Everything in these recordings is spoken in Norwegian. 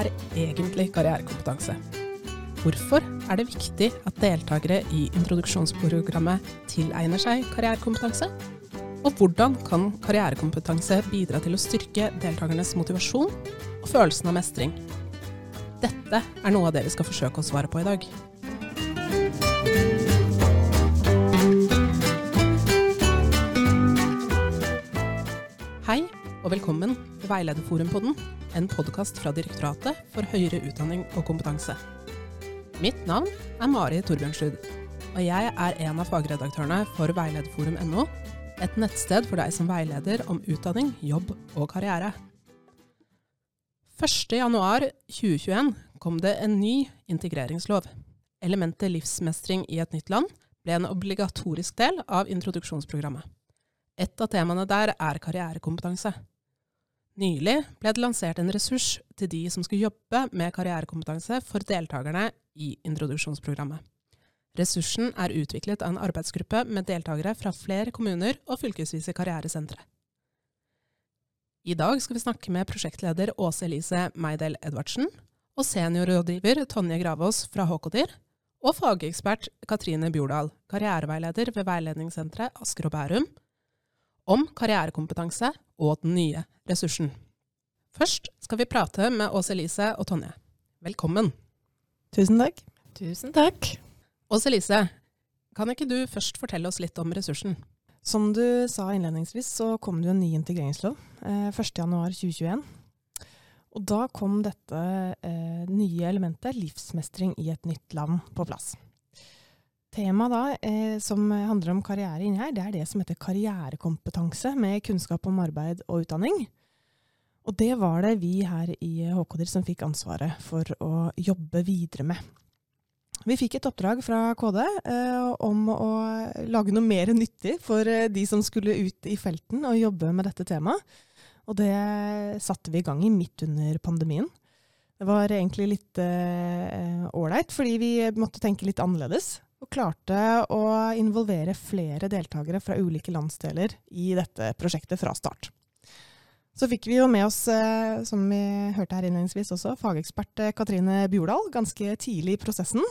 er egentlig karrierekompetanse? Hvorfor er det viktig at deltakere i introduksjonsprogrammet tilegner seg karrierekompetanse? Og hvordan kan karrierekompetanse bidra til å styrke deltakernes motivasjon og følelsen av mestring? Dette er noe av det vi skal forsøke å svare på i dag. Veilederforumpodden, en podkast fra Direktoratet for høyere utdanning og kompetanse. Mitt navn er Mari Torbjørnsrud, og jeg er en av fagredaktørene for veilederforum.no, et nettsted for deg som veileder om utdanning, jobb og karriere. 1.1.2021 kom det en ny integreringslov. Elementet livsmestring i et nytt land ble en obligatorisk del av introduksjonsprogrammet. Et av temaene der er karrierekompetanse. Nylig ble det lansert en ressurs til de som skal jobbe med karrierekompetanse for deltakerne i introduksjonsprogrammet. Ressursen er utviklet av en arbeidsgruppe med deltakere fra flere kommuner og fylkesvise karrieresentre. I dag skal vi snakke med prosjektleder Åse Elise Meidel Edvardsen og seniorrådgiver Tonje Gravås fra HKDIR, og fagekspert Katrine Bjordal, karriereveileder ved Veiledningssenteret Asker og Bærum, om karrierekompetanse og den nye ressursen. Først skal vi prate med Åse Elise og Tonje. Velkommen. Tusen takk. Tusen takk. Åse Elise, kan ikke du først fortelle oss litt om ressursen? Som du sa innledningsvis, så kom det jo en ny integreringslov eh, 1.1.2021. Og da kom dette eh, nye elementet, livsmestring i et nytt land, på plass. Temaet da, eh, som handler om karriere inni her, det er det som heter karrierekompetanse, med kunnskap om arbeid og utdanning. Og det var det vi her i HKDIR som fikk ansvaret for å jobbe videre med. Vi fikk et oppdrag fra KD eh, om å lage noe mer nyttig for eh, de som skulle ut i felten og jobbe med dette temaet. Og det satte vi i gang i midt under pandemien. Det var egentlig litt ålreit, eh, fordi vi måtte tenke litt annerledes. Og klarte å involvere flere deltakere fra ulike landsdeler i dette prosjektet fra start. Så fikk vi jo med oss, eh, som vi hørte her innledningsvis også, fagekspert eh, Katrine Bjordal ganske tidlig i prosessen.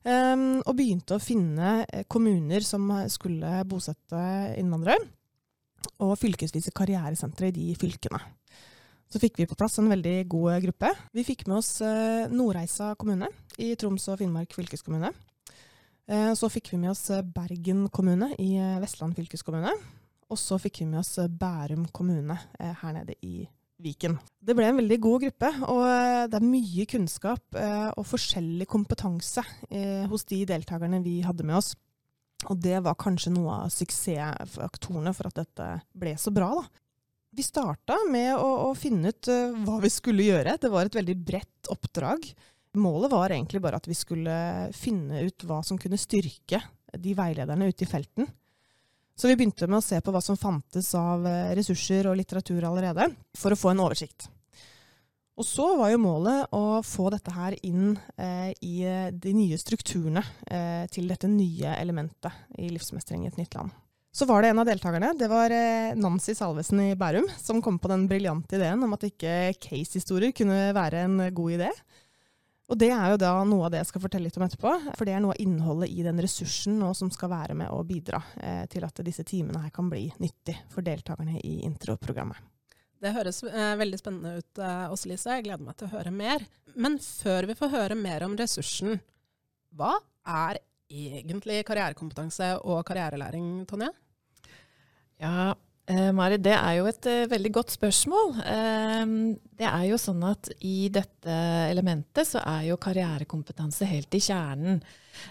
Um, og begynte å finne eh, kommuner som skulle bosette innvandrere. Og fylkesvise karrieresentre i de fylkene. Så fikk vi på plass en veldig god gruppe. Vi fikk med oss Nordreisa kommune i Troms og Finnmark fylkeskommune. Så fikk vi med oss Bergen kommune i Vestland fylkeskommune. Og så fikk vi med oss Bærum kommune eh, her nede i Viken. Det ble en veldig god gruppe, og eh, det er mye kunnskap eh, og forskjellig kompetanse eh, hos de deltakerne vi hadde med oss. Og det var kanskje noe av suksessfaktorene for at dette ble så bra. da. Vi starta med å, å finne ut hva vi skulle gjøre. Det var et veldig bredt oppdrag. Målet var egentlig bare at vi skulle finne ut hva som kunne styrke de veilederne ute i felten. Så vi begynte med å se på hva som fantes av eh, ressurser og litteratur allerede, for å få en oversikt. Og så var jo målet å få dette her inn eh, i eh, de nye strukturene eh, til dette nye elementet i livsmestring i et nytt land. Så var det en av deltakerne, det var eh, Nancy Salvesen i Bærum, som kom på den briljante ideen om at ikke case-historier kunne være en god idé. Og det er jo da noe av det jeg skal fortelle litt om etterpå. For det er noe av innholdet i den ressursen nå som skal være med å bidra eh, til at disse timene her kan bli nyttig for deltakerne i introprogrammet. Det høres eh, veldig spennende ut, eh, Åse Lise. Jeg gleder meg til å høre mer. Men før vi får høre mer om ressursen, hva er egentlig karrierekompetanse og karrierelæring, Tonje? Ja, Eh, Mari, det er jo et eh, veldig godt spørsmål. Eh, det er jo sånn at i dette elementet så er jo karrierekompetanse helt i kjernen.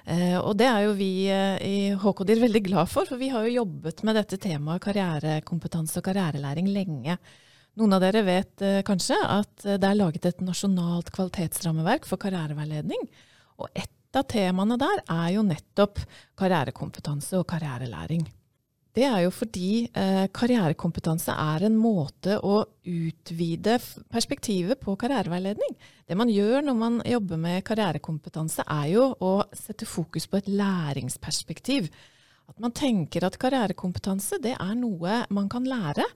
Eh, og det er jo vi eh, i HKDIR veldig glad for, for vi har jo jobbet med dette temaet karrierekompetanse og karrierelæring lenge. Noen av dere vet eh, kanskje at det er laget et nasjonalt kvalitetsrammeverk for karriereveiledning. Og et av temaene der er jo nettopp karrierekompetanse og karrierelæring. Det er jo fordi eh, karrierekompetanse er en måte å utvide perspektivet på karriereveiledning. Det man gjør når man jobber med karrierekompetanse, er jo å sette fokus på et læringsperspektiv. At man tenker at karrierekompetanse det er noe man kan lære.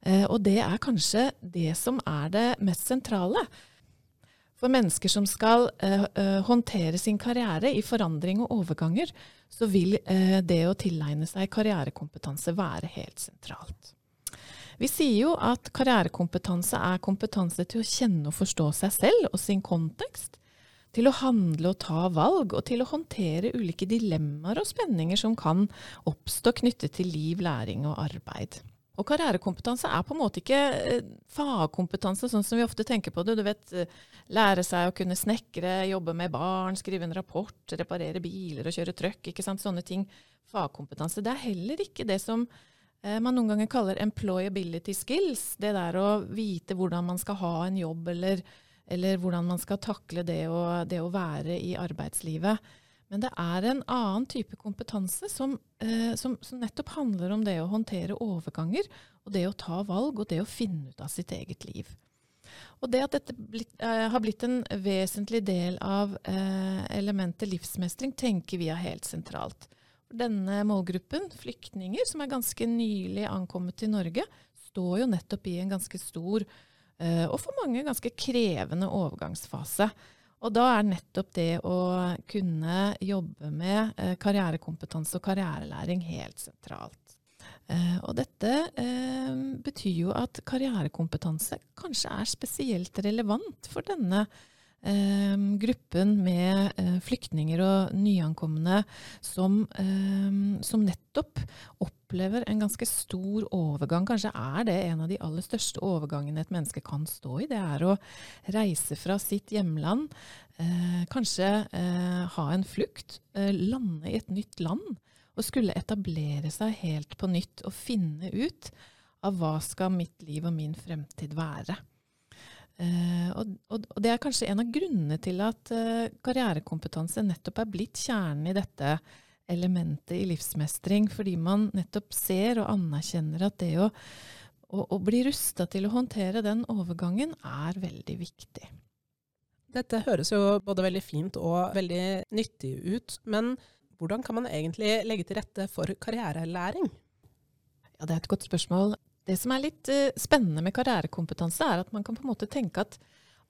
Eh, og det er kanskje det som er det mest sentrale. For mennesker som skal eh, håndtere sin karriere i forandring og overganger, så vil eh, det å tilegne seg karrierekompetanse være helt sentralt. Vi sier jo at karrierekompetanse er kompetanse til å kjenne og forstå seg selv og sin kontekst, til å handle og ta valg, og til å håndtere ulike dilemmaer og spenninger som kan oppstå knyttet til liv, læring og arbeid. Og karrierekompetanse er på en måte ikke eh, fagkompetanse, sånn som vi ofte tenker på det. Du vet, eh, lære seg å kunne snekre, jobbe med barn, skrive en rapport, reparere biler og kjøre trøkk. ikke sant? Sånne ting. Fagkompetanse. Det er heller ikke det som eh, man noen ganger kaller employability skills. Det der å vite hvordan man skal ha en jobb, eller, eller hvordan man skal takle det å, det å være i arbeidslivet. Men det er en annen type kompetanse som, eh, som, som, nettopp handler om det å håndtere overganger, og det å ta valg, og det å finne ut av sitt eget liv. Og det at dette blitt, eh, har blitt en vesentlig del av eh, elementet livsmestring, tenker vi er helt sentralt. Denne målgruppen, flyktninger som er ganske nylig ankommet til Norge, står jo nettopp i en ganske stor eh, og for mange ganske krevende overgangsfase. Og da er nettopp det å kunne jobbe med eh, karrierekompetanse og karrierelæring helt sentralt. Eh, og dette eh, betyr jo at karrierekompetanse kanskje er spesielt relevant for denne gruppen med flyktninger og nyankomne som, som nettopp opplever en ganske stor overgang. Kanskje er det en av de aller største overgangene et menneske kan stå i. Det er å reise fra sitt hjemland, eh, kanskje eh, ha en flukt, eh, lande i et nytt land og skulle etablere seg helt på nytt og finne ut av hva skal mitt liv og min fremtid være. Uh, og, og, det er kanskje en av grunnene til at uh, karrierekompetanse nettopp er blitt kjernen i dette elementet i livsmestring, fordi man nettopp ser og anerkjenner at det å, å, å bli rusta til å håndtere den overgangen er veldig viktig. Dette høres jo både veldig fint og veldig nyttig ut, men hvordan kan man egentlig legge til rette for karrierelæring? Ja, Det er et godt spørsmål. Det som er litt uh, spennende med karrierekompetanse, er at man kan på en måte tenke at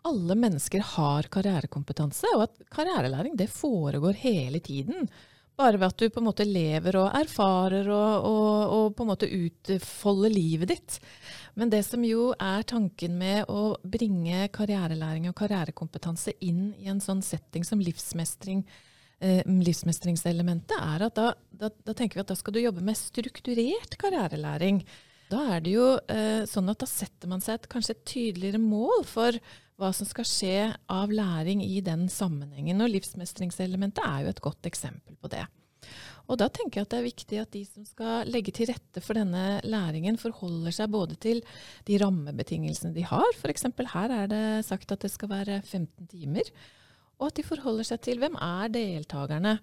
alle mennesker har karrierekompetanse, og at karrierelæring det foregår hele tiden. Bare ved at du på en måte lever og erfarer og, og, og på en måte utfolder livet ditt. Men det som jo er tanken med å bringe karrierelæring og karrierekompetanse inn i en sånn setting som livsmestring, eh, livsmestringselementet, er at da, da, da tenker vi at da skal du jobbe med strukturert karrierelæring. Da er det jo eh, sånn at da setter man seg et, kanskje et tydeligere mål for hva som skal skje av læring i den sammenhengen. Og livsmestringselementet er jo et godt eksempel på det. Og da tenker jeg at det er viktig at de som skal legge til rette for denne læringen, forholder seg både til de rammebetingelsene de har. F.eks. her er det sagt at det skal være 15 timer. Og at de forholder seg til hvem er deltakerne.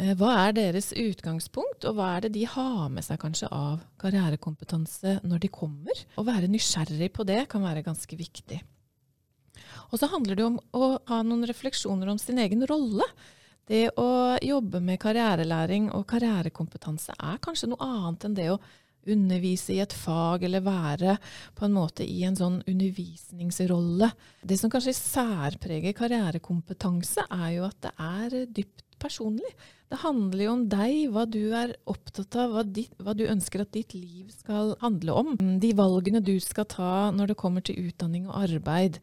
Eh, hva er deres utgangspunkt, og hva er det de har med seg kanskje av karrierekompetanse når de kommer? Å være nysgjerrig på det kan være ganske viktig. Og så handler det om å ha noen refleksjoner om sin egen rolle. Det å jobbe med karrierelæring og karrierekompetanse er kanskje noe annet enn det å undervise i et fag eller være på en måte i en sånn undervisningsrolle. Det som kanskje særpreger karrierekompetanse, er jo at det er dypt personlig. Det handler jo om deg, hva du er opptatt av, hva, ditt, hva, du ønsker at ditt liv skal handle om. De valgene du skal ta når det kommer til utdanning og arbeid.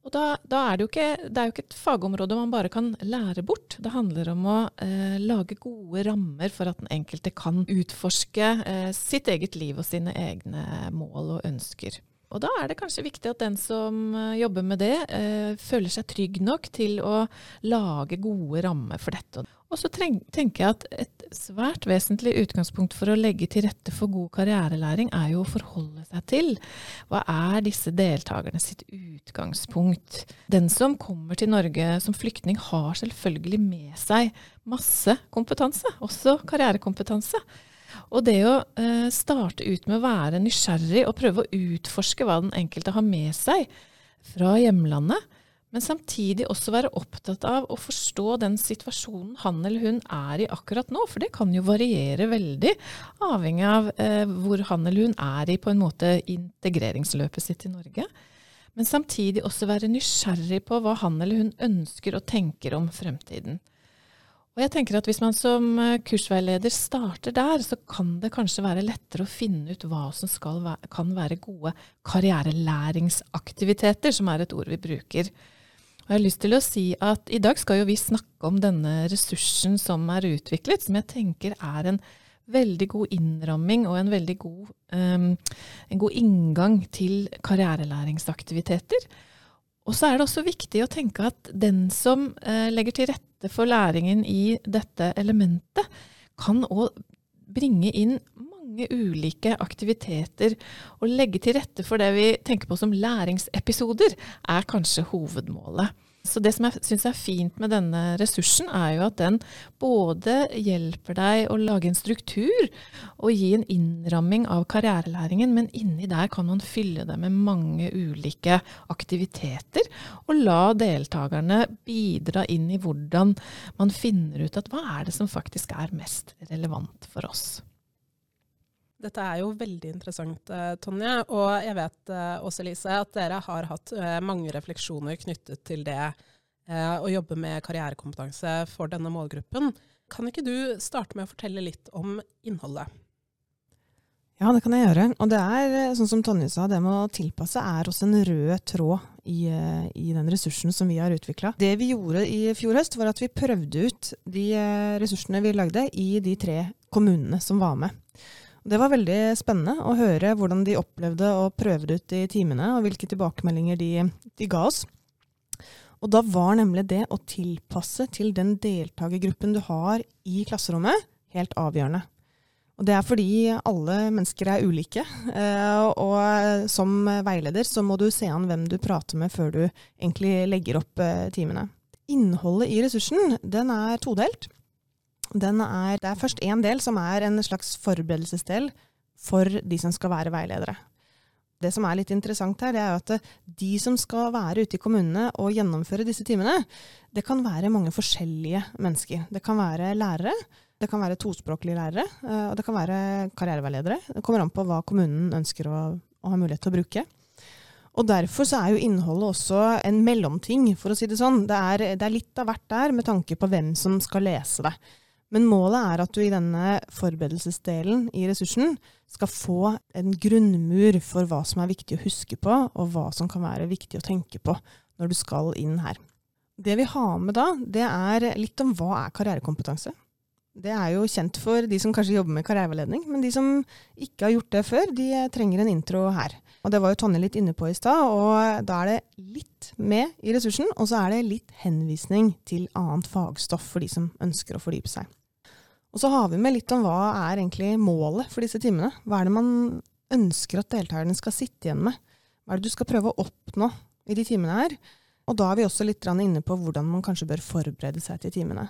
Og da, da er det, jo ikke, det er jo ikke et fagområde man bare kan lære bort. Det handler om å eh, lage gode rammer for at den enkelte kan utforske eh, sitt eget liv og sine egne mål og ønsker. Og da er det kanskje viktig at den som eh, jobber med det, eh, føler seg trygg nok til å lage gode rammer for dette. Og så tenker jeg at et svært vesentlig utgangspunkt for å legge til rette for god karrierelæring, er jo å forholde seg til hva er disse deltakerne sitt utgangspunkt. Den som kommer til Norge som flyktning, har selvfølgelig med seg masse kompetanse, også karrierekompetanse. Og det å eh, starte ut med å være nysgjerrig og prøve å utforske hva den enkelte har med seg fra hjemlandet, men samtidig også være opptatt av å forstå den situasjonen han eller hun er i akkurat nå. For det kan jo variere veldig, avhengig av eh, hvor han eller hun er i på en måte integreringsløpet sitt i Norge. Men samtidig også være nysgjerrig på hva han eller hun ønsker og tenker om fremtiden. Og jeg tenker at Hvis man som eh, kursveileder starter der, så kan det kanskje være lettere å finne ut hva som være, kan være gode karrierelæringsaktiviteter, som er et ord vi bruker. Jeg har lyst til å si at I dag skal jo vi snakke om denne ressursen som er utviklet, som jeg tenker er en veldig god innramming og en veldig god, um, en god inngang til karrierelæringsaktiviteter. Og så er det også viktig å tenke at den som uh, legger til rette for læringen i dette elementet, kan òg bringe inn mange ulike aktiviteter. Og legge til rette for det vi tenker på som læringsepisoder, er kanskje hovedmålet. Så det som jeg syns er fint med denne ressursen, er jo at den både hjelper deg å lage en struktur og gi en innramming av karrierelæringen, men inni der kan man fylle det med mange ulike aktiviteter, og la deltakerne bidra inn i hvordan man finner ut at hva er det som faktisk er mest relevant for oss. Dette er jo veldig interessant, eh, Tonje. Og jeg vet eh, også, Lise, at dere har hatt eh, mange refleksjoner knyttet til det å jobbe med karrierekompetanse for denne målgruppen. Kan ikke du starte med å fortelle litt om innholdet? Ja, det kan jeg gjøre. Og det er, sånn som Tonje sa, det med å tilpasse er også en rød tråd i, i den ressursen som vi har utvikla. Det vi gjorde i fjor høst, var at vi prøvde ut de ressursene vi lagde i de tre kommunene som var med. Det var veldig spennende å høre hvordan de opplevde og prøvde ut i timene, og hvilke tilbakemeldinger de, de, ga oss. Og da var nemlig det å tilpasse til den deltakergruppen du har i klasserommet, helt avgjørende. Og det er fordi alle mennesker er ulike, eh, og som veileder så må du se an hvem du prater med før du egentlig legger opp eh, timene. Innholdet i ressursen den er todelt. Er, det er først én del som er en slags forberedelsesdel for de som skal være veiledere. Det som er litt interessant her, det er at de som skal være ute i kommunene og gjennomføre disse timene, det kan være mange forskjellige mennesker. Det kan være lærere, det kan være tospråklige lærere, eh, og det kan være karriereveiledere. Det kommer an på hva kommunen ønsker å, å ha mulighet til å bruke. Og Derfor så er jo innholdet også en mellomting, for å si det sånn. Det er, det er litt av hvert der, med tanke på hvem som skal lese det. Men målet er at du i denne forberedelsesdelen i ressursen skal få en grunnmur for hva som er viktig å huske på, og hva som kan være viktig å tenke på når du skal inn her. Det vi har med da, det er litt om hva er karrierekompetanse. Det er jo kjent for de som kanskje jobber med karriereveiledning, men de som ikke har gjort det før, de trenger en intro her. Og Det var jo Tonje litt inne på i stad, og da er det litt med i ressursen, og så er det litt henvisning til annet fagstoff for de som ønsker å fordype seg. Og så har vi med litt om hva er egentlig målet for disse timene. Hva er det man ønsker at deltakerne skal sitte igjen med? Hva er det du skal prøve å oppnå i de timene her? Og da er vi også litt inne på hvordan man kanskje bør forberede seg til timene.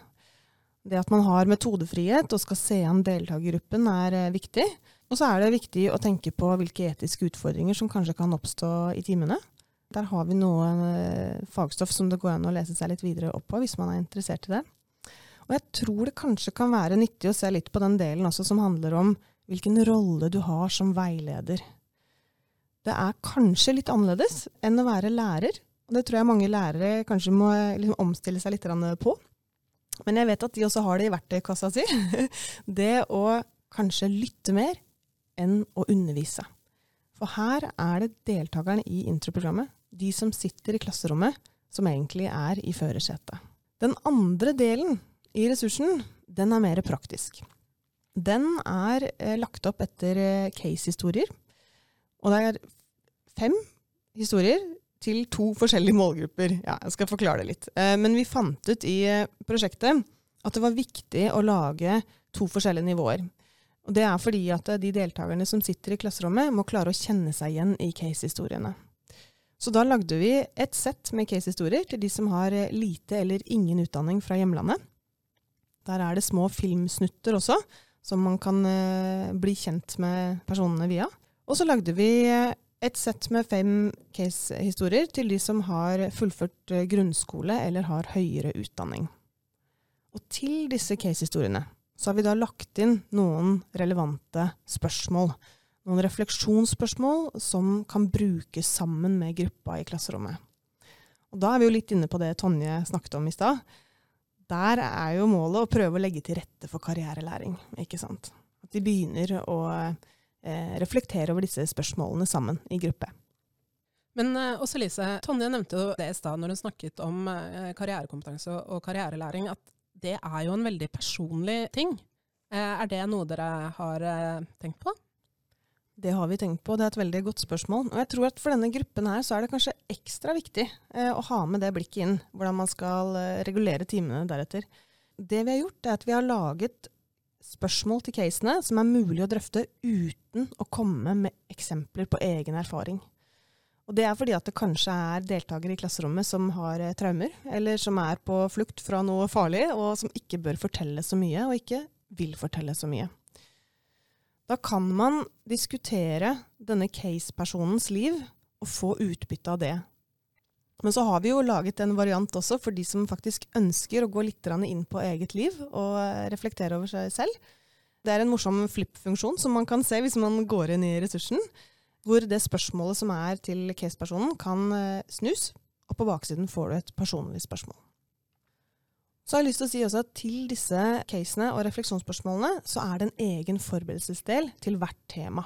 Det at man har metodefrihet og skal se an deltakergruppen er eh, viktig. Og så er det viktig å tenke på hvilke etiske utfordringer som kanskje kan oppstå i timene. Der har vi noe eh, fagstoff som det går an å lese seg litt videre opp på hvis man er interessert i det. Og jeg tror det kanskje kan være nyttig å se litt på den delen også som handler om hvilken rolle du har som veileder. Det er kanskje litt annerledes enn å være lærer. Og det tror jeg mange lærere kanskje må liksom omstille seg litt på. Men jeg vet at de også har det i verktøykassa si. Det å kanskje lytte mer enn å undervise. For her er det deltakerne i introprogrammet, de som sitter i klasserommet, som egentlig er i førersetet. Den andre delen i ressursen, den er mer praktisk. Den er eh, lagt opp etter eh, case-historier. Og det er fem historier til to forskjellige målgrupper. Ja, jeg skal forklare det litt. Eh, men vi fant ut i eh, prosjektet at det var viktig å lage to forskjellige nivåer. Og det er fordi at eh, de deltakerne som sitter i klasserommet, må klare å kjenne seg igjen i case-historiene. Så da lagde vi et sett med case-historier til de som har eh, lite eller ingen utdanning fra hjemlandet. Der er det små filmsnutter også, som man kan eh, bli kjent med personene via. Og så lagde vi eh, et sett med fem case-historier til de som har fullført eh, grunnskole eller har høyere utdanning. Og til disse case-historiene så har vi da lagt inn noen relevante spørsmål. noen refleksjonsspørsmål som kan brukes sammen med gruppa i klasserommet. Og da er vi jo litt inne på det Tonje snakket om i stad. Der er jo målet å prøve å legge til rette for karrierelæring. ikke sant? At de begynner å eh, reflektere over disse spørsmålene sammen i gruppe. Men uh, også Lise, Tonje nevnte jo det i stad når hun snakket om uh, karrierekompetanse og karrierelæring, at det er jo en veldig personlig ting. Uh, er det noe dere har tenkt på? Det har vi tenkt på, det er et veldig godt spørsmål. Og jeg tror at for denne gruppen her så er det kanskje ekstra viktig eh, å ha med det blikket inn, hvordan man skal eh, regulere timene deretter. Det vi har gjort, er at vi har laget spørsmål til casene som er mulig å drøfte uten å komme med eksempler på egen erfaring. Og det er fordi at det kanskje er deltakere i klasserommet som har eh, traumer, eller som er på flukt fra noe farlig, og som ikke bør fortelle så mye, og ikke vil fortelle så mye. Da kan man diskutere denne case-personens liv og få utbytte av det. Men så har vi jo laget en variant også for de som faktisk ønsker å gå litt inn på eget liv og reflektere over seg selv. Det er en morsom flip-funksjon som man kan se hvis man går inn i ressursen, hvor det spørsmålet som er til case-personen, kan eh, snus, og på baksiden får du et personlig spørsmål. Så har jeg lyst til å si også at til disse casene og refleksjonsspørsmålene så er det en egen forberedelsesdel til hvert tema.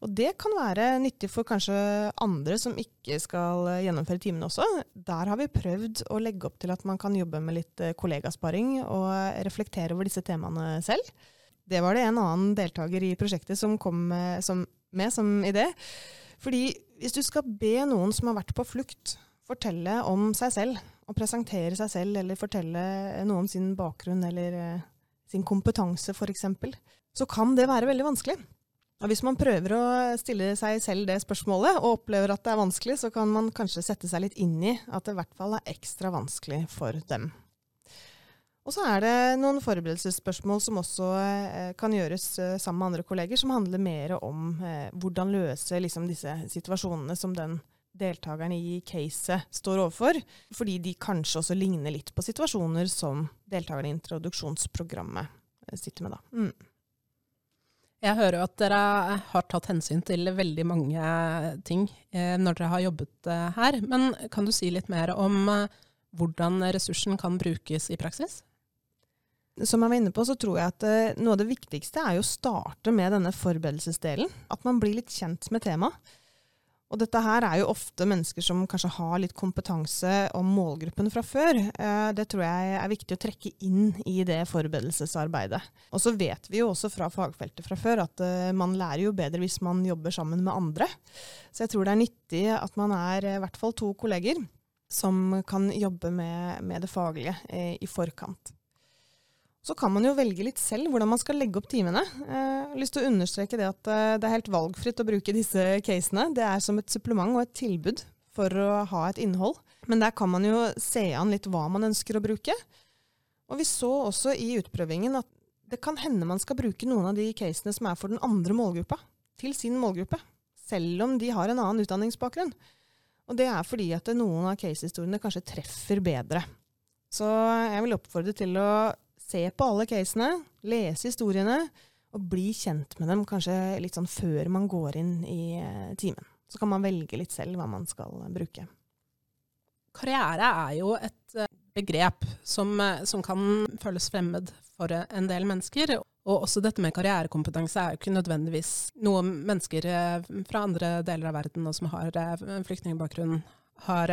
Og det kan være nyttig for kanskje andre som ikke skal gjennomføre timene også. Der har vi prøvd å legge opp til at man kan jobbe med litt eh, kollegasparing og reflektere over disse temaene selv. Det var det en annen deltaker i prosjektet som kom med som, med som idé. Fordi hvis du skal be noen som har vært på flukt, fortelle om seg selv, å presentere seg selv eller fortelle noe om sin bakgrunn eller eh, sin kompetanse f.eks., så kan det være veldig vanskelig. Og hvis man prøver å stille seg selv det spørsmålet, og opplever at det er vanskelig, så kan man kanskje sette seg litt inn i at det i hvert fall er ekstra vanskelig for dem. Og så er det noen forberedelsesspørsmål som også eh, kan gjøres eh, sammen med andre kolleger, som handler mer om eh, hvordan løse liksom, disse situasjonene som den deltakerne i caset står overfor, fordi de kanskje også ligner litt på situasjoner som deltakerne i introduksjonsprogrammet eh, sitter med. da. Mm. Jeg hører jo at dere har tatt hensyn til veldig mange ting eh, når dere har jobbet eh, her. Men kan du si litt mer om eh, hvordan ressursen kan brukes i praksis? Som jeg var inne på, så tror jeg at eh, noe av det viktigste er å starte med denne forberedelsesdelen. At man blir litt kjent med temaet. Og dette her er jo ofte mennesker som kanskje har litt kompetanse om målgruppen fra før. Eh, det tror jeg er viktig å trekke inn i det forberedelsesarbeidet. Og så vet vi jo også fra fagfeltet fra før at eh, man lærer jo bedre hvis man jobber sammen med andre. Så jeg tror det er nyttig at man er i hvert fall to kolleger som kan jobbe med, med det faglige eh, i forkant. Så kan man jo velge litt selv hvordan man skal legge opp timene. Eh, jeg har lyst til å understreke det at eh, det er helt valgfritt å bruke disse casene. Det er som et supplement og et tilbud for å ha et innhold. Men der kan man jo se an litt hva man ønsker å bruke. Og vi så også i utprøvingen at det kan hende man skal bruke noen av de casene som er for den andre målgruppa, til sin målgruppe. Selv om de har en annen utdanningsbakgrunn. Og det er fordi at noen av casehistoriene kanskje treffer bedre. Så jeg vil oppfordre til å se på alle casene, lese historiene og bli kjent med dem kanskje litt sånn før man går inn i eh, timen. Så kan man velge litt selv hva man skal bruke. Karriere er jo et eh, begrep som, eh, som kan føles fremmed for en del mennesker. Og også dette med karrierekompetanse er jo ikke nødvendigvis noe mennesker fra andre deler av verden og som har flyktningbakgrunn, har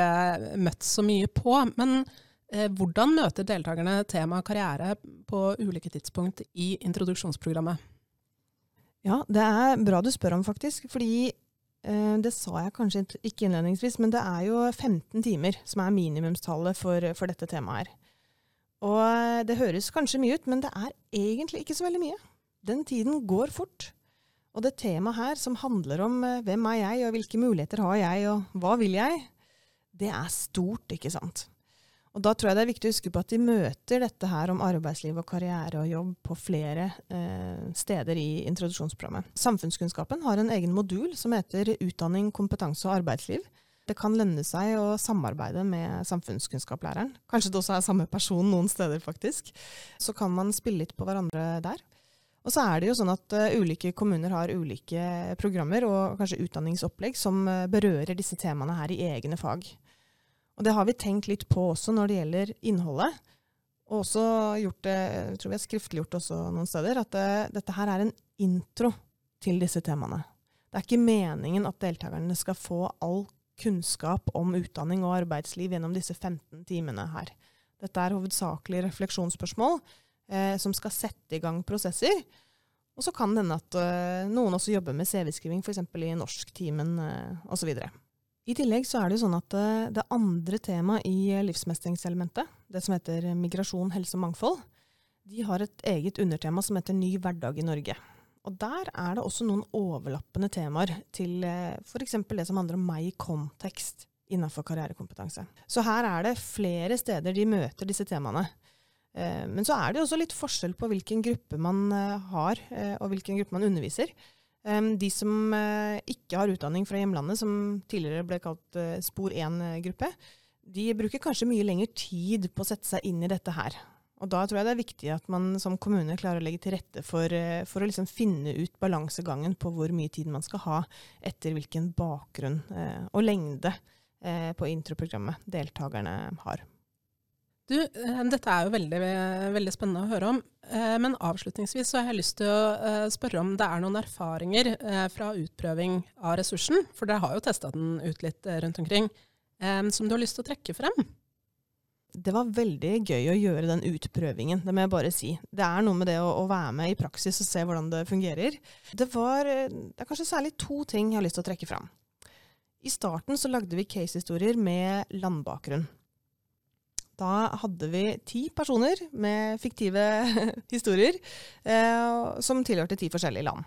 møtt så mye på. Men hvordan møter deltakerne temaet karriere på ulike tidspunkt i introduksjonsprogrammet? Ja, det er bra du spør om, faktisk. Fordi eh, det sa jeg kanskje ikke innledningsvis, men det er jo 15 timer som er minimumstallet for, for dette temaet her. Og eh, det høres kanskje mye ut, men det er egentlig ikke så veldig mye. Den tiden går fort. Og det temaet her som handler om eh, hvem er jeg, og hvilke muligheter har jeg, og hva vil jeg, det er stort, ikke sant. Og Da tror jeg det er viktig å huske på at de møter dette her om arbeidsliv og karriere og jobb på flere eh, steder i introduksjonsprogrammet. Samfunnskunnskapen har en egen modul som heter Utdanning, kompetanse og arbeidsliv. Det kan lønne seg å samarbeide med samfunnskunnskaplæreren. Kanskje det også er samme person noen steder, faktisk. Så kan man spille litt på hverandre der. Og så er det jo sånn at uh, ulike kommuner har ulike programmer og kanskje utdanningsopplegg som uh, berører disse temaene her i egne fag. Og det har vi tenkt litt på også når det gjelder innholdet. Og også gjort det, jeg tror vi har skriftliggjort også noen steder, at det, uh, dette her er en intro til disse temaene. Det er ikke meningen at deltakerne skal få all kunnskap om utdanning og arbeidsliv gjennom disse 15 timene her. Dette er hovedsakelig refleksjonsspørsmål eh, som skal sette i gang prosesser. Og så kan det hende at uh, noen også jobber med CV-skriving, f.eks. i norsktimen uh, osv. I tillegg så er det jo sånn at uh, det andre temaet i livsmestringselementet, det som heter migrasjon, helse og mangfold, de har et eget undertema som heter ny hverdag i Norge. Og der er det også noen overlappende temaer til uh, f.eks. det som handler om meg i kontekst innenfor karrierekompetanse. Så her er det flere steder de møter disse temaene. Eh, men så er det også litt forskjell på hvilken gruppe man eh, har, eh, og hvilken gruppe man underviser. De som ikke har utdanning fra hjemlandet, som tidligere ble kalt spor 1-gruppe, de bruker kanskje mye lengre tid på å sette seg inn i dette her. Og da tror jeg det er viktig at man som kommune klarer å legge til rette for, for å liksom finne ut balansegangen på hvor mye tid man skal ha etter hvilken bakgrunn og lengde på introprogrammet deltakerne har. Du, eh, dette er jo veldig, veldig, spennende å høre om. Eh, men avslutningsvis så har jeg lyst til å eh, spørre om det er noen erfaringer fra utprøving av ressursen, for dere har jo testa den ut litt rundt omkring, som du har lyst til å trekke frem? Det var veldig gøy å gjøre den utprøvingen, det må jeg bare si. Det er noe med det å, å være med i praksis og se hvordan det fungerer. Det, var, det er kanskje særlig to ting jeg har lyst til å trekke fram. I starten så lagde vi casehistorier med landbakgrunn. Da hadde vi ti personer med fiktive historier eh, som tilhørte ti forskjellige land.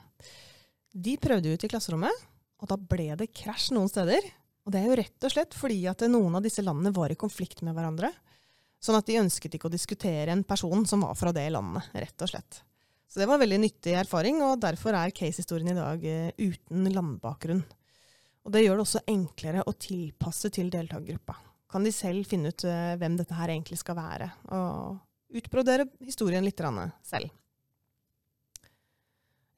De prøvde ut i klasserommet, og da ble det krasj noen steder. Og det er jo rett og slett fordi at noen av disse landene var i konflikt med hverandre. Sånn at de ønsket ikke å diskutere en person som var fra det landet, rett og slett. Så det var en veldig nyttig erfaring, og derfor er casehistorien i dag uh, uten landbakgrunn. Og det gjør det også enklere å tilpasse til deltakergruppa kan de selv finne ut uh, hvem dette her egentlig skal være, og utbrodere historien litt selv.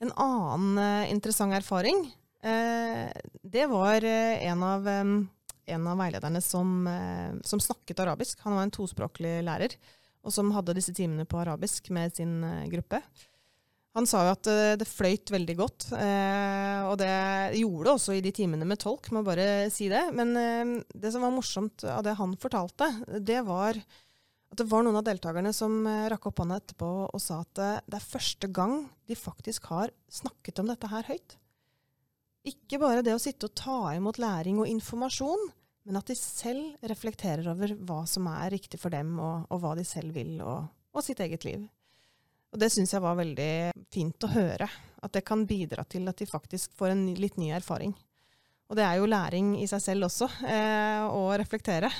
En annen uh, interessant erfaring, uh, det var en av, en, av, veilederne som, som, snakket arabisk. Han var en tospråklig lærer, og som hadde disse timene på arabisk med sin gruppe. Han sa jo at uh, det fløyt veldig godt, uh, og det gjorde det også i de timene med tolk, må bare si det. Men uh, det som var morsomt av det han fortalte, det var at det var noen av deltakerne som rakk opp hånda etterpå og sa at det er første gang de faktisk har snakket om dette her høyt. Ikke bare det å sitte og ta imot læring og informasjon, men at de selv reflekterer over hva som er riktig for dem, og, og hva de selv vil, og, og sitt eget liv. Og det syns jeg var veldig fint å høre. At det kan bidra til at de faktisk får en litt ny erfaring. Og det er jo læring i seg selv også, eh, å reflektere.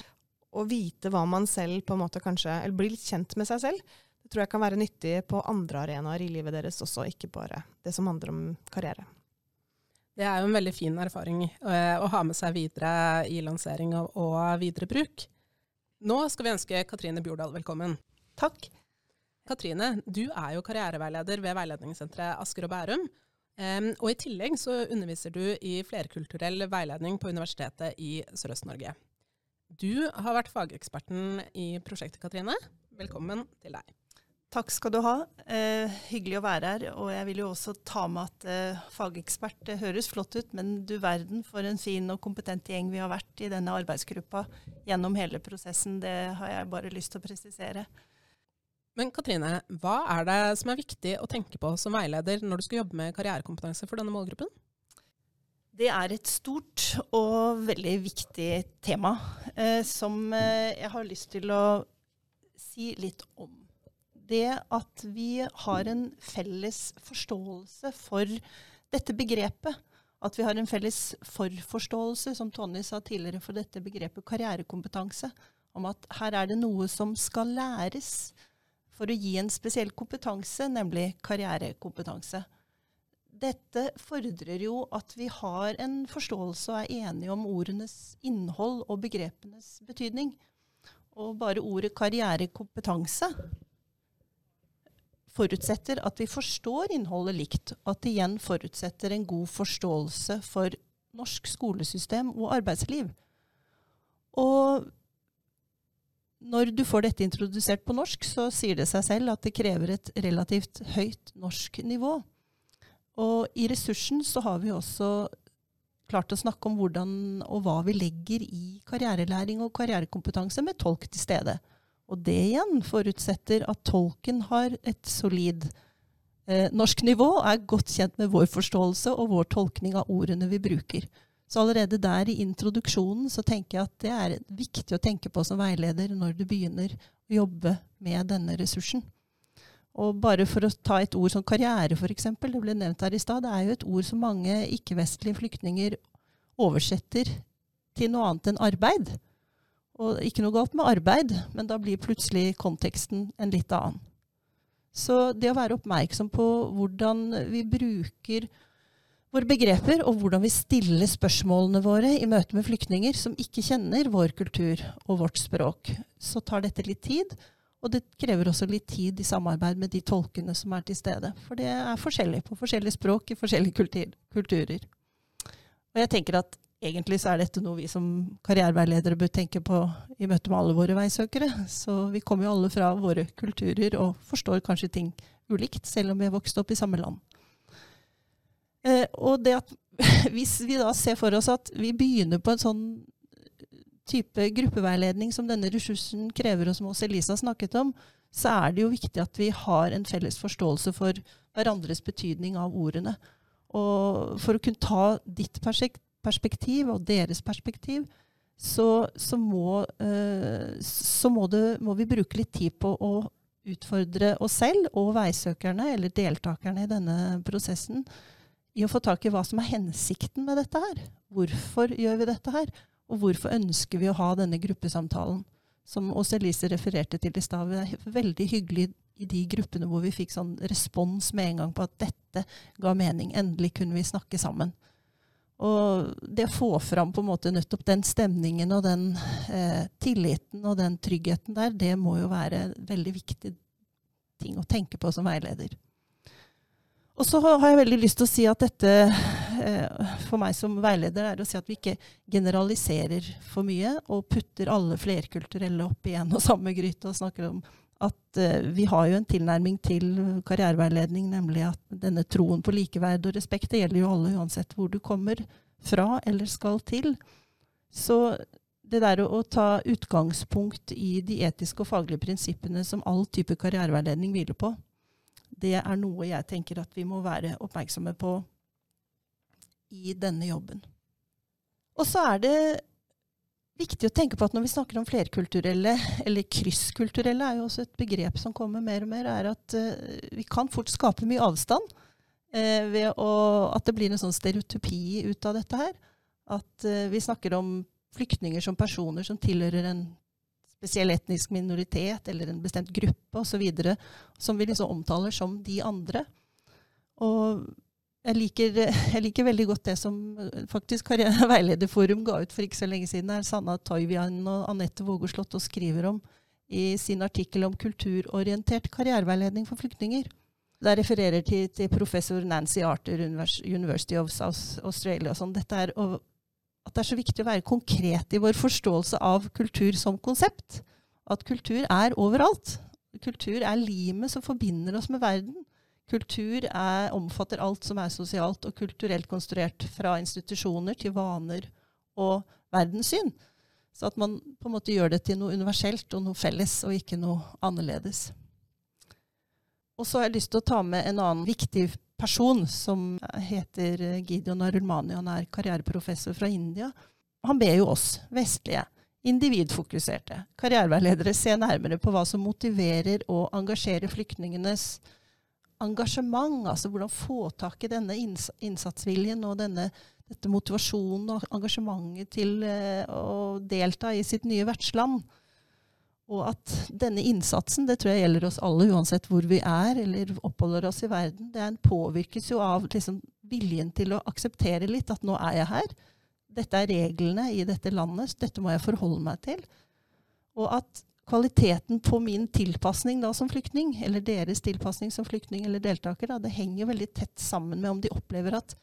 Å vite hva man selv på en måte kanskje Eller bli litt kjent med seg selv. Det tror jeg kan være nyttig på andre arenaer i livet deres også, ikke bare det som handler om karriere. Det er jo en veldig fin erfaring eh, å ha med seg videre i lansering og, og videre bruk. Nå skal vi ønske Katrine Bjordal velkommen. Takk. Katrine, du er jo karriereveileder ved Veiledningssenteret Asker og Bærum. Um, og I tillegg så underviser du i flerkulturell veiledning på Universitetet i Sørøst-Norge. Du har vært fageksperten i prosjektet, Katrine. Velkommen til deg. Takk skal du ha. Eh, hyggelig å være her. Og jeg vil jo også ta med at eh, fagekspert det høres flott ut, men du verden for en fin og kompetent gjeng vi har vært i denne arbeidsgruppa gjennom hele prosessen. Det har jeg bare lyst til å presisere. Men Katrine, hva er det som er viktig å tenke på som veileder når du skal jobbe med karrierekompetanse for denne målgruppen? Det er et stort og veldig viktig tema eh, som eh, jeg har lyst til å si litt om. Det at vi har en felles forståelse for dette begrepet. At vi har en felles forforståelse, som Tony sa tidligere, for dette begrepet karrierekompetanse. Om at her er det noe som skal læres for å gi en spesiell kompetanse, nemlig karrierekompetanse. Dette fordrer jo at vi har en forståelse og er enige om ordenes innhold og begrepenes betydning. Og bare ordet karrierekompetanse forutsetter at vi forstår innholdet likt, og at det igjen forutsetter en god forståelse for norsk skolesystem og arbeidsliv. Og når du får dette introdusert på norsk, så sier det seg selv at det krever et relativt høyt norsk nivå. Og i ressursen så har vi også klart å snakke om hvordan og hva vi legger i karrierelæring og karrierekompetanse med tolk til stede. Og det igjen forutsetter at tolken har et solid eh, norsk nivå, er godt kjent med vår forståelse og vår tolkning av ordene vi bruker. Så allerede der i introduksjonen så tenker jeg at det er viktig å tenke på som veileder når du begynner å jobbe med denne ressursen. Og bare for å ta et ord som karriere, f.eks. Det ble nevnt her i stad. Det er jo et ord som mange ikke-vestlige flyktninger oversetter til noe annet enn arbeid. Og ikke noe galt med arbeid, men da blir plutselig konteksten en litt annen. Så det å være oppmerksom på hvordan vi bruker våre begreper, og hvordan vi stiller spørsmålene våre i møte med flyktninger som ikke kjenner vår kultur og vårt språk, så tar dette litt tid. Og det krever også litt tid i samarbeid med de tolkene som er til stede. For det er forskjellig på forskjellige språk i forskjellige kultur kulturer. Og jeg tenker at egentlig så er dette noe vi som karriereveiledere bør tenke på i møte med alle våre veisøkere. Så vi kommer jo alle fra våre kulturer og forstår kanskje ting ulikt, selv om vi har vokst opp i samme land. Eh, og det at hvis vi da ser for oss at vi begynner på en sånn type gruppeveiledning som denne ressursen krever, og som også Elisa snakket om, så er det jo viktig at vi har en felles forståelse for hverandres betydning av ordene. Og for å kunne ta ditt perspektiv og deres perspektiv, så, så, må, uh, så må, det, må, vi bruke litt tid på å utfordre oss selv og veisøkerne, eller deltakerne i denne prosessen, i å få tak i hva som er hensikten med dette her. Hvorfor gjør vi dette her? Og hvorfor ønsker vi å ha denne gruppesamtalen? Som Åse Elise refererte til i stad. Det er veldig hyggelig i de gruppene hvor vi fikk sånn respons med en gang på at dette ga mening. Endelig kunne vi snakke sammen. Og det å få fram på en måte nettopp den stemningen og den eh, tilliten og den tryggheten der, det må jo være veldig viktig ting å tenke på som veileder. Og så har jeg veldig lyst til å si at dette eh, for meg som veileder er å si at vi ikke generaliserer for mye og putter alle flerkulturelle opp i en og samme gryte og snakker om at uh, vi har jo en tilnærming til karriereveiledning, nemlig at denne troen på likeverd og respekt det gjelder jo alle uansett hvor du kommer fra eller skal til. Så det der å ta utgangspunkt i de etiske og faglige prinsippene som all type karriereveiledning hviler på, det er noe jeg tenker at vi må være oppmerksomme på i denne jobben. Og så er det viktig å tenke på at når vi snakker om flerkulturelle, eller krysskulturelle er jo også et begrep som kommer mer og mer, er at uh, vi kan fort skape mye avstand uh, ved å, at det blir en sånn stereotypi ut av dette her. At uh, vi snakker om flyktninger som personer som tilhører en spesiell etnisk minoritet eller en bestemt gruppe osv. Som vi liksom omtaler som de andre. Og jeg liker, jeg liker, veldig godt det som faktisk Veilederforum ga ut for ikke så lenge siden. her Sanna Toivian og Anette Vågeslott og skriver om i sin artikkel om kulturorientert karriereveiledning for flyktninger. Der refererer til, til professor Nancy Arthur, University of South Australia. og sånn. Dette er å at det er så viktig å være konkret i vår forståelse av kultur som konsept. At kultur er overalt. Kultur er limet som forbinder oss med verden. Kultur er, omfatter alt som er sosialt og kulturelt konstruert, fra institusjoner til vaner og verdenssyn. Så at man på en måte gjør det til noe universelt og noe felles, og ikke noe annerledes. Og så har jeg lyst til å ta med en annen viktig person som heter Gideon Arulmani. Han er karriereprofessor fra India. Han ber jo oss vestlige, individfokuserte karriereveiledere se nærmere på hva som motiverer og engasjerer flyktningenes engasjement. Altså hvordan få tak i denne innsatsviljen og denne, dette motivasjonen og engasjementet til eh, å delta i sitt nye vertsland. Og at denne innsatsen, det tror jeg gjelder oss alle, uansett hvor vi er eller oppholder oss i verden, den påvirkes jo av liksom, viljen til å akseptere litt at nå er jeg her. Dette er reglene i dette landet, dette må jeg forholde meg til. Og at kvaliteten på min tilpasning da som flyktning, eller deres tilpasning som flyktning eller deltaker, da, det henger veldig tett sammen med om de opplever at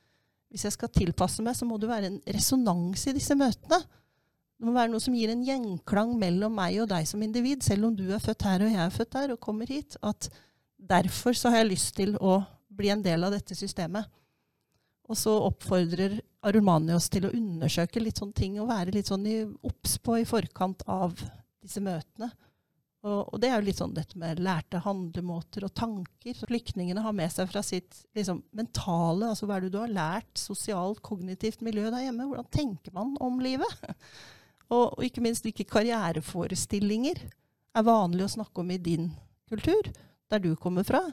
hvis jeg skal tilpasse meg, så må det være en resonans i disse møtene. Det må være noe som gir en gjenklang mellom meg og deg som individ, selv om du er født her og jeg er født der og kommer hit. At derfor så har jeg lyst til å bli en del av dette systemet. Og så oppfordrer Arulmani oss til å undersøke litt sånne ting og være litt sånn obs på i forkant av disse møtene. Og, og, det er jo litt sånn dette med lærte handlemåter og tanker som flyktningene har med seg fra sitt liksom, mentale altså Hva er det du har lært? Sosialt, kognitivt miljø der hjemme? Hvordan tenker man om livet? og, og, ikke minst hvilke karriereforestillinger er vanlig å snakke om i din kultur, der du kommer fra?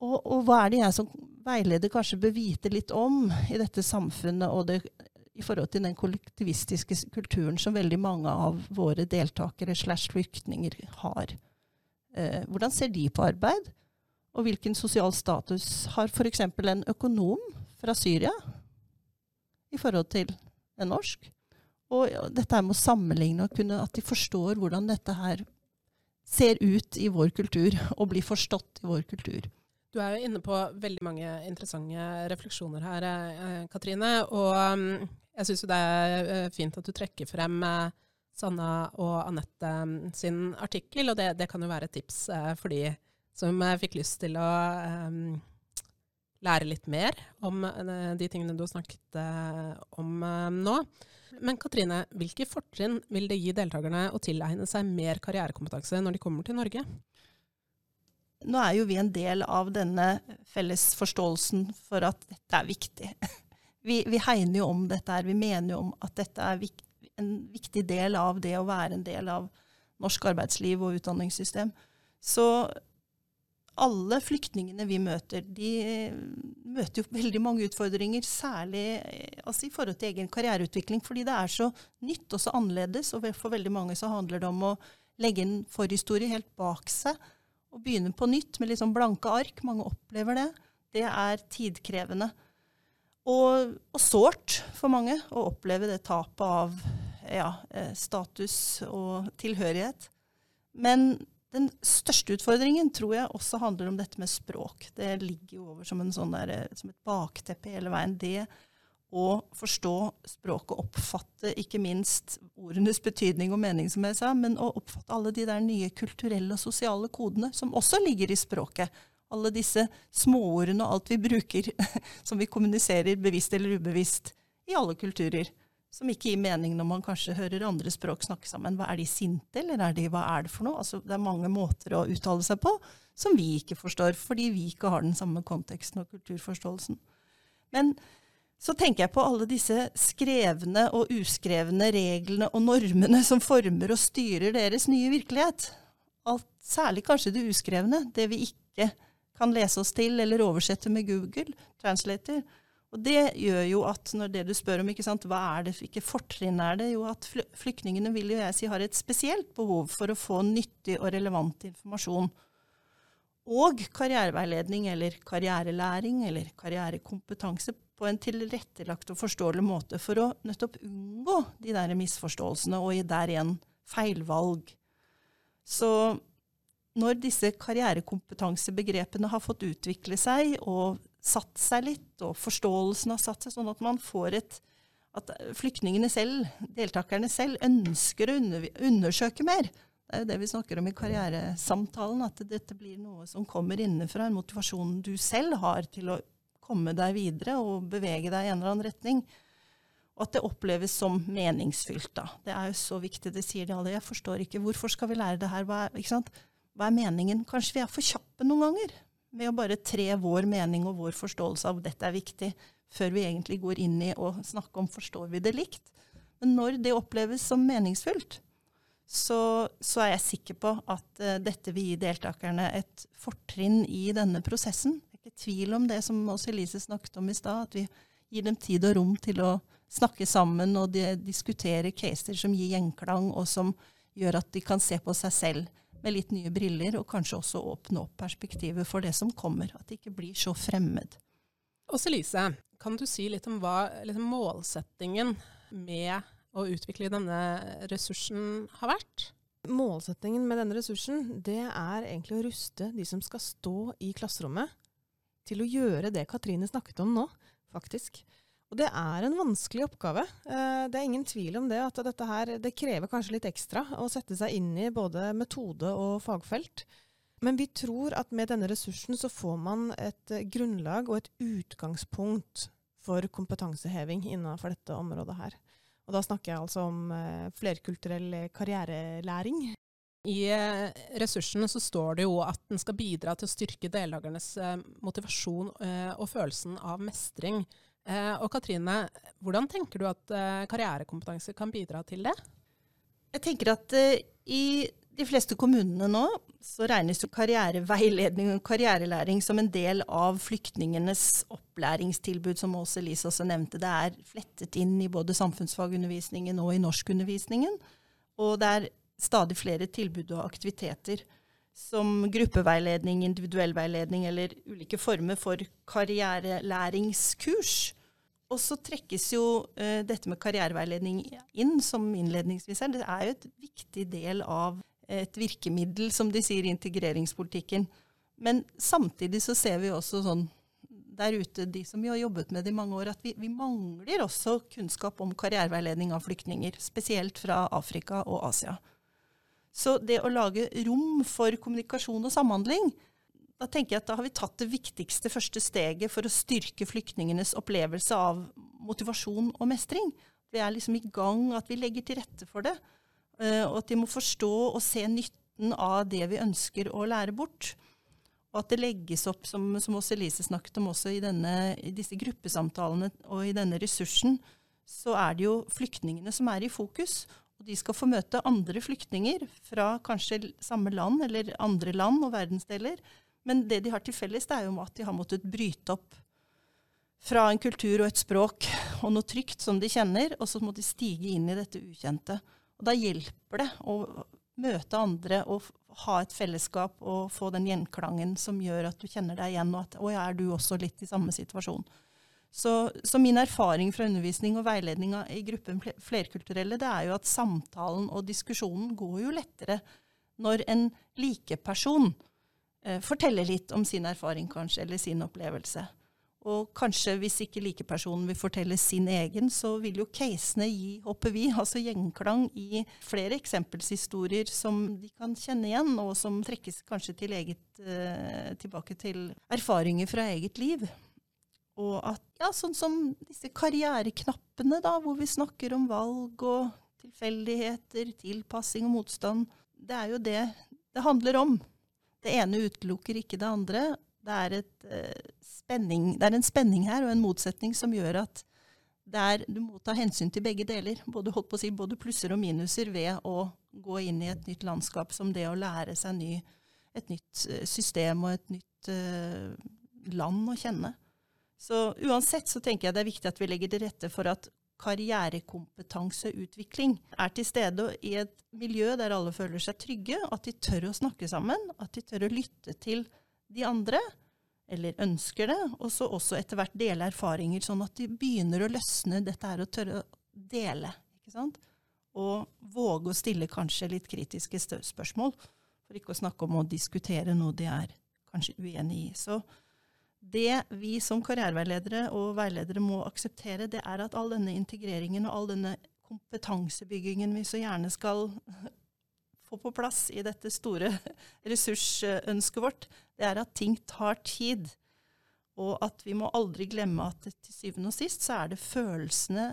Og, og hva er det jeg som veileder kanskje bør vite litt om i dette samfunnet og det i forhold til den kollektivistiske kulturen som veldig mange av våre deltakere slash flyktninger har. Eh, hvordan ser de på arbeid? Og hvilken sosial status har f.eks. en økonom fra Syria i forhold til en norsk? Og dette med å sammenligne og kunne at de forstår hvordan dette her ser ut i vår kultur, og blir forstått i vår kultur. Du er jo inne på veldig mange interessante refleksjoner her, eh, Katrine. Og mm, jeg syns det er eh, fint at du trekker frem eh, Sanna og Anette mm, sin artikkel, og det, det, kan jo være et tips for de som fikk lyst til å lære litt mer om de tingene du har snakket om nå. Men Katrine, hvilke fortrinn vil det gi deltakerne å tilegne seg mer karrierekompetanse når de kommer til Norge? nå er jo vi en del av denne felles forståelsen for at dette er viktig. Vi, vi hegner jo om dette her. Vi mener jo om at dette er vik en viktig del av det å være en del av norsk arbeidsliv og utdanningssystem. Så alle flyktningene vi møter, de møter jo veldig mange utfordringer, særlig altså i forhold til egen karriereutvikling, fordi det er så nytt og så annerledes. Og for veldig mange så handler det om å legge en forhistorie helt bak seg og begynne på nytt med litt sånn blanke ark. Mange opplever det. Det er tidkrevende. Og, og sårt for mange å oppleve det tapet av ja, eh, status og tilhørighet. Men den største utfordringen tror jeg også handler om dette med språk. Det ligger jo over som, sånn der, eh, som et bakteppe hele veien. Det å forstå språket, oppfatte ikke minst ordenes betydning og mening, som jeg sa, men å oppfatte alle de der nye kulturelle og sosiale kodene som også ligger i språket. Alle disse småordene og alt vi bruker som vi kommuniserer bevisst eller ubevisst i alle kulturer. Som ikke gir mening når man kanskje hører andre språk snakke sammen. Hva Er de sinte, eller er de, hva er det for noe? Altså, det er mange måter å uttale seg på som vi ikke forstår, fordi vi ikke har den samme konteksten og kulturforståelsen. Men så tenker jeg på alle disse skrevne og uskrevne reglene og normene som former og styrer deres nye virkelighet. Alt, særlig kanskje det uskrevne, det vi ikke kan lese oss til eller oversette med Google Translator. Og det gjør jo at når det du spør om, ikke sant, hva er det, hvilke fortrinn er det, jo at flyktningene vil jo jeg si har et spesielt behov for å få nyttig og relevant informasjon. Og karriereveiledning eller karrierelæring eller karrierekompetanse på en tilrettelagt og forståelig måte for å nettopp unngå de der misforståelsene og der igjen feilvalg. Så når disse karrierekompetansebegrepene har fått utvikle seg og satt seg litt, og forståelsen har satt seg, sånn at man får et at flyktningene selv, deltakerne selv, ønsker å undersøke mer. Det er jo det vi snakker om i karrieresamtalen, at dette blir noe som kommer innenfra, en motivasjon du selv har til å komme deg videre og bevege deg i en eller annen retning. Og at det oppleves som meningsfylt. da. Det er jo så viktig, det sier de alle. Jeg forstår ikke, hvorfor skal vi lære det her? Hva er, Hva er meningen? Kanskje vi er for kjappe noen ganger med å bare tre vår mening og vår forståelse av dette er viktig, før vi egentlig går inn i å snakke om forstår vi det likt. Men når det oppleves som meningsfullt, så, så er jeg sikker på at uh, dette vil gi deltakerne et fortrinn i denne prosessen ikke tvil om det som også Elise snakket om i stad, at vi gir dem tid og rom til å snakke sammen og de, diskutere caser som gir gjenklang, og som gjør at de kan se på seg selv med litt nye briller, og kanskje også åpne opp perspektivet for det som kommer. At det ikke blir så fremmed. Åse Lise, kan du si litt om hva liksom, målsettingen med å utvikle denne ressursen har vært? Målsettingen med denne ressursen det er egentlig å ruste de som skal stå i klasserommet, til å gjøre det Katrine snakket om nå, faktisk. Og det er en vanskelig oppgave. Eh, det er ingen tvil om det. At dette her, det krever kanskje litt ekstra å sette seg inn i både metode og fagfelt. Men vi tror at med denne ressursen så får man et grunnlag og et utgangspunkt for kompetanseheving innenfor dette området her. Og da snakker jeg altså om eh, flerkulturell karrierelæring. I eh, ressursene så står det jo at den skal bidra til å styrke deltakernes eh, motivasjon og følelsen av mestring. Og Katrine, hvordan tenker du at karrierekompetanse kan bidra til det? Jeg tenker at i de fleste kommunene nå så regnes jo karriereveiledning og karrierelæring som en del av flyktningenes opplæringstilbud, som Åse Elise også nevnte. Det er flettet inn i både samfunnsfagundervisningen og i norskundervisningen. Og det er stadig flere tilbud og aktiviteter som gruppeveiledning, individuell veiledning eller ulike former for karrierelæringskurs. Og så trekkes jo uh, dette med karriereveiledning inn som innledningsvis her. Det er jo et viktig del av et virkemiddel, som de sier i integreringspolitikken. Men samtidig så ser vi også sånn der ute, de som vi har jobbet med det i mange år, at vi, vi mangler også kunnskap om karriereveiledning av flyktninger. Spesielt fra Afrika og Asia. Så det å lage rom for kommunikasjon og samhandling, da tenker jeg at da har vi tatt det viktigste første steget for å styrke flyktningenes opplevelse av motivasjon og mestring. Vi er liksom i gang, at vi legger til rette for det. Eh, og at de må forstå og se nytten av det vi ønsker å lære bort. Og at det legges opp, som, som også Elise snakket om også i, denne, i disse gruppesamtalene og i denne ressursen, så er det jo flyktningene som er i fokus. Og de skal få møte andre flyktninger fra kanskje samme land eller andre land og verdensdeler. Men det de har til felles, det er jo at de har måttet bryte opp fra en kultur og et språk og noe trygt som de kjenner, og så må de stige inn i dette ukjente. Og da hjelper det å møte andre og ha et fellesskap og få den gjenklangen som gjør at du kjenner deg igjen, og at å er du også litt i samme situasjon. Så, så, min erfaring fra undervisning og veiledning i gruppen flerkulturelle, det er jo at samtalen og diskusjonen går jo lettere når en likeperson eh, forteller litt om sin erfaring, kanskje, eller sin opplevelse. Og kanskje hvis ikke likepersonen vil fortelle sin egen, så vil jo casene gi, håper vi, altså gjenklang i flere eksempelshistorier som de kan kjenne igjen, og som trekkes kanskje til eget, eh, tilbake til erfaringer fra eget liv. Og at, ja, sånn som disse karriereknappene, da, hvor vi snakker om valg og tilfeldigheter, tilpassing og motstand. Det er jo det det handler om. Det ene utelukker ikke det andre. Det er, et, uh, spenning, det er en spenning her og en motsetning som gjør at er, du må ta hensyn til begge deler. Både, si, både plusser og minuser ved å gå inn i et nytt landskap som det å lære seg ny, et nytt uh, system og et nytt uh, land å kjenne. Så uansett så tenker jeg det er viktig at vi legger til rette for at karrierekompetanseutvikling er til stede i et miljø der alle føler seg trygge, at de tør å snakke sammen, at de tør å lytte til de andre, eller ønsker det, og så også etter hvert dele erfaringer, sånn at de begynner å løsne dette her og tørre å dele. ikke sant? Og våge å stille kanskje litt kritiske spørsmål, for ikke å snakke om å diskutere noe de er kanskje uenig i. Så det vi som karriereveiledere og veiledere må akseptere, det er at all denne integreringen og all denne kompetansebyggingen vi så gjerne skal få på plass i dette store ressursønsket vårt, det er at ting tar tid. Og at vi må aldri glemme at til syvende og sist så er det følelsene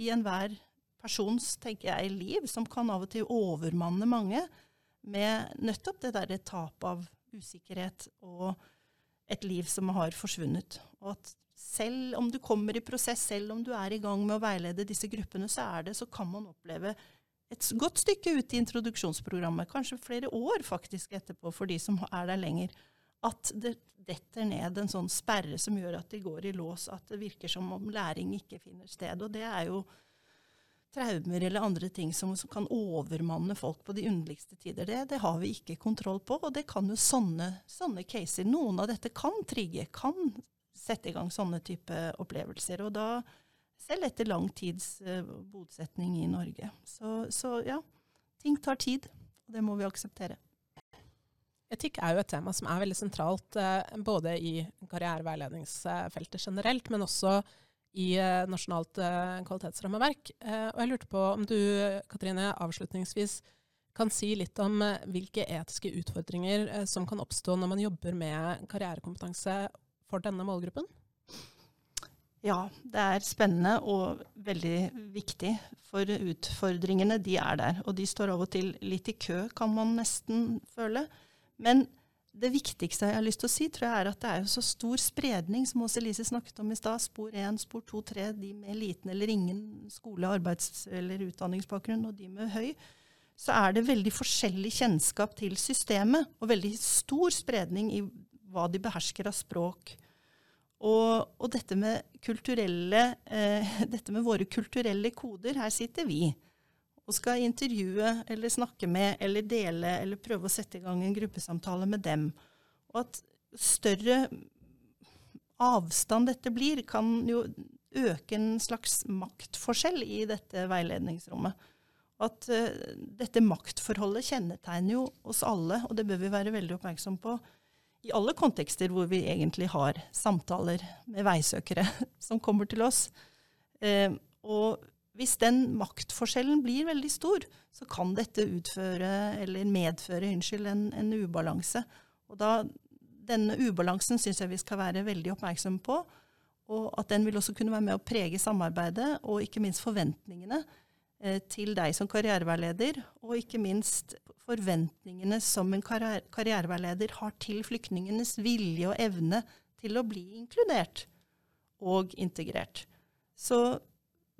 i enhver persons tenker jeg, liv som kan av og til overmanne mange med nettopp det derre tap av usikkerhet og et liv som har forsvunnet. Og at selv om du kommer i prosess, selv om du er i gang med å veilede disse gruppene, så er det, så kan man oppleve et godt stykke ut i introduksjonsprogrammet, kanskje flere år faktisk etterpå for de som er der lenger, at det detter ned en sånn sperre som gjør at de går i lås, at det virker som om læring ikke finner sted. Og det er jo traumer eller andre ting som, som kan overmanne folk på de underligste tider. Det, det, har vi ikke kontroll på, og det kan jo sånne, sånne caser Noen av dette kan trigge, kan sette i gang sånne type opplevelser. og da selv etter lang tids uh, bosetning i Norge. Så, så, ja, ting tar tid. Og det må vi akseptere. Etikk er jo et tema som er veldig sentralt eh, både i karriereveiledningsfeltet generelt, men også i eh, nasjonalt eh, kvalitetsrammeverk. Eh, og jeg lurte på om du, Katrine, avslutningsvis kan si litt om hvilke etiske utfordringer som kan oppstå når man jobber med karrierekompetanse for denne målgruppen? Ja, det er spennende og veldig viktig. For utfordringene, de er der. Og de står av og til litt i kø, kan man nesten føle. Men det viktigste jeg har lyst til å si, tror jeg er at det er jo så stor spredning, som også Elise snakket om i stad. Spor 1, spor 2, 3, de med liten eller ingen skole-, arbeids- eller utdanningsbakgrunn, og de med høy. Så er det veldig forskjellig kjennskap til systemet, og veldig stor spredning i hva de behersker av språk. Og, og dette, med eh, dette med våre kulturelle koder, her sitter vi og skal intervjue eller snakke med eller dele eller prøve å sette i gang en gruppesamtale med dem. Og at større avstand dette blir, kan jo øke en slags maktforskjell i dette veiledningsrommet. At uh, dette maktforholdet kjennetegner jo oss alle, og det bør vi være veldig oppmerksom på i alle kontekster hvor vi egentlig har samtaler med veisøkere som kommer til oss. Uh, og hvis den maktforskjellen blir veldig stor, så kan dette utføre, eller medføre unnskyld, en, en ubalanse. Og da, Denne ubalansen syns jeg vi skal være veldig oppmerksomme på. Og at den vil også kunne være med å prege samarbeidet, og ikke minst forventningene eh, til deg som karriereveileder, og ikke minst forventningene som en karriere karriereveileder har til flyktningenes vilje og evne til å bli inkludert og integrert. Så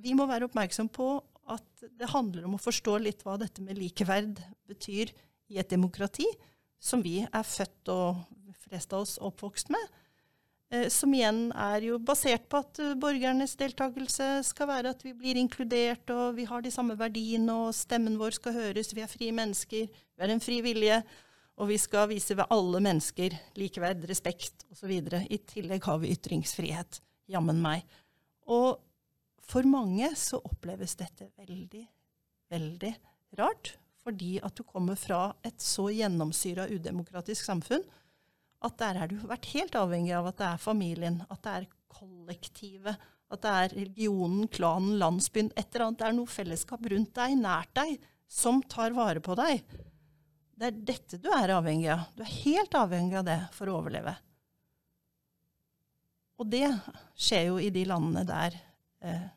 vi må være oppmerksom på at det handler om å forstå litt hva dette med likeverd betyr i et demokrati, som vi er født og flest av oss oppvokst med. Eh, som igjen er jo basert på at uh, borgernes deltakelse skal være at vi blir inkludert, og vi har de samme verdiene, og stemmen vår skal høres, vi er frie mennesker, vi er en fri vilje, og vi skal vise ved alle mennesker likeverd, respekt osv. I tillegg har vi ytringsfrihet. Jammen meg. Og for mange så oppleves dette veldig, veldig rart. Fordi at du kommer fra et så gjennomsyra udemokratisk samfunn at der har du vært helt avhengig av at det er familien, at det er kollektivet, at det er religionen, klanen, landsbyen, et eller annet. Det er noe fellesskap rundt deg, nært deg, som tar vare på deg. Det er dette du er avhengig av. Du er helt avhengig av det for å overleve. Og det skjer jo i de landene der eh,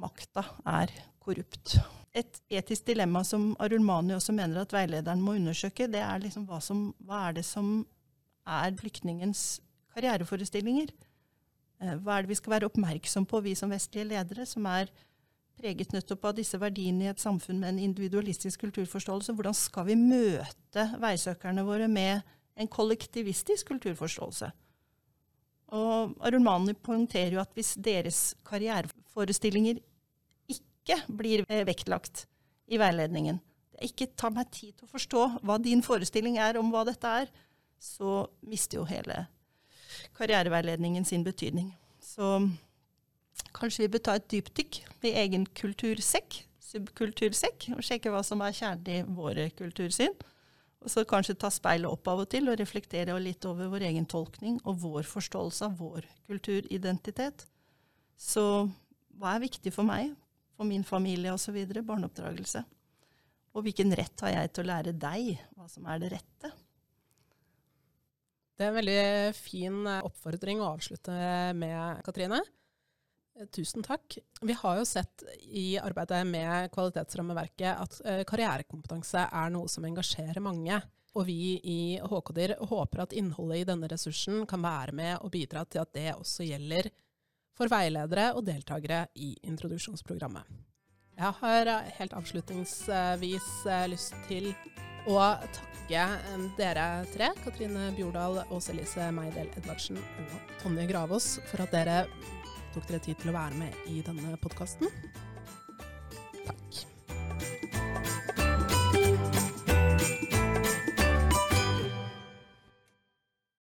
makta er korrupt. Et etisk dilemma som Arulmani også mener at veilederen må undersøke, det er liksom hva, som, hva er det som er flyktningens karriereforestillinger? Eh, hva er det vi skal være oppmerksom på, vi som vestlige ledere, som er preget nettopp av disse verdiene i et samfunn med en individualistisk kulturforståelse? Hvordan skal vi møte veisøkerne våre med en kollektivistisk kulturforståelse? Og Arulmani poengterer jo at hvis deres karriereforestillinger ikke blir eh, vektlagt i veiledningen, det ikke tar meg tid til å forstå hva din forestilling er om hva dette er, så mister jo hele karriereveiledningen sin betydning. Så kanskje vi bør ta et dypdykk i egen kultursekk, subkultursekk, og sjekke hva som er kjernen i våre kultursyn. Og så kanskje ta speilet opp av og til og reflektere litt over vår egen tolkning og vår forståelse av vår kulturidentitet. Så hva er viktig for meg, for min familie osv.? Barneoppdragelse. Og hvilken rett har jeg til å lære deg hva som er det rette? Det er en veldig fin oppfordring å avslutte med, Katrine. Tusen takk. Vi har jo sett i arbeidet med kvalitetsrammeverket at uh, karrierekompetanse er noe som engasjerer mange. Og vi i HKDIR håper at innholdet i denne ressursen kan være med og bidra til at det også gjelder for veiledere og deltakere i introduksjonsprogrammet. Jeg har eh, helt avslutningsvis lyst til å takke dere tre, Katrine Bjordal, Åse Elise Meidel Edvardsen og Tonje Gravås, for at dere tok dere tid til å være med i denne podkasten. Takk.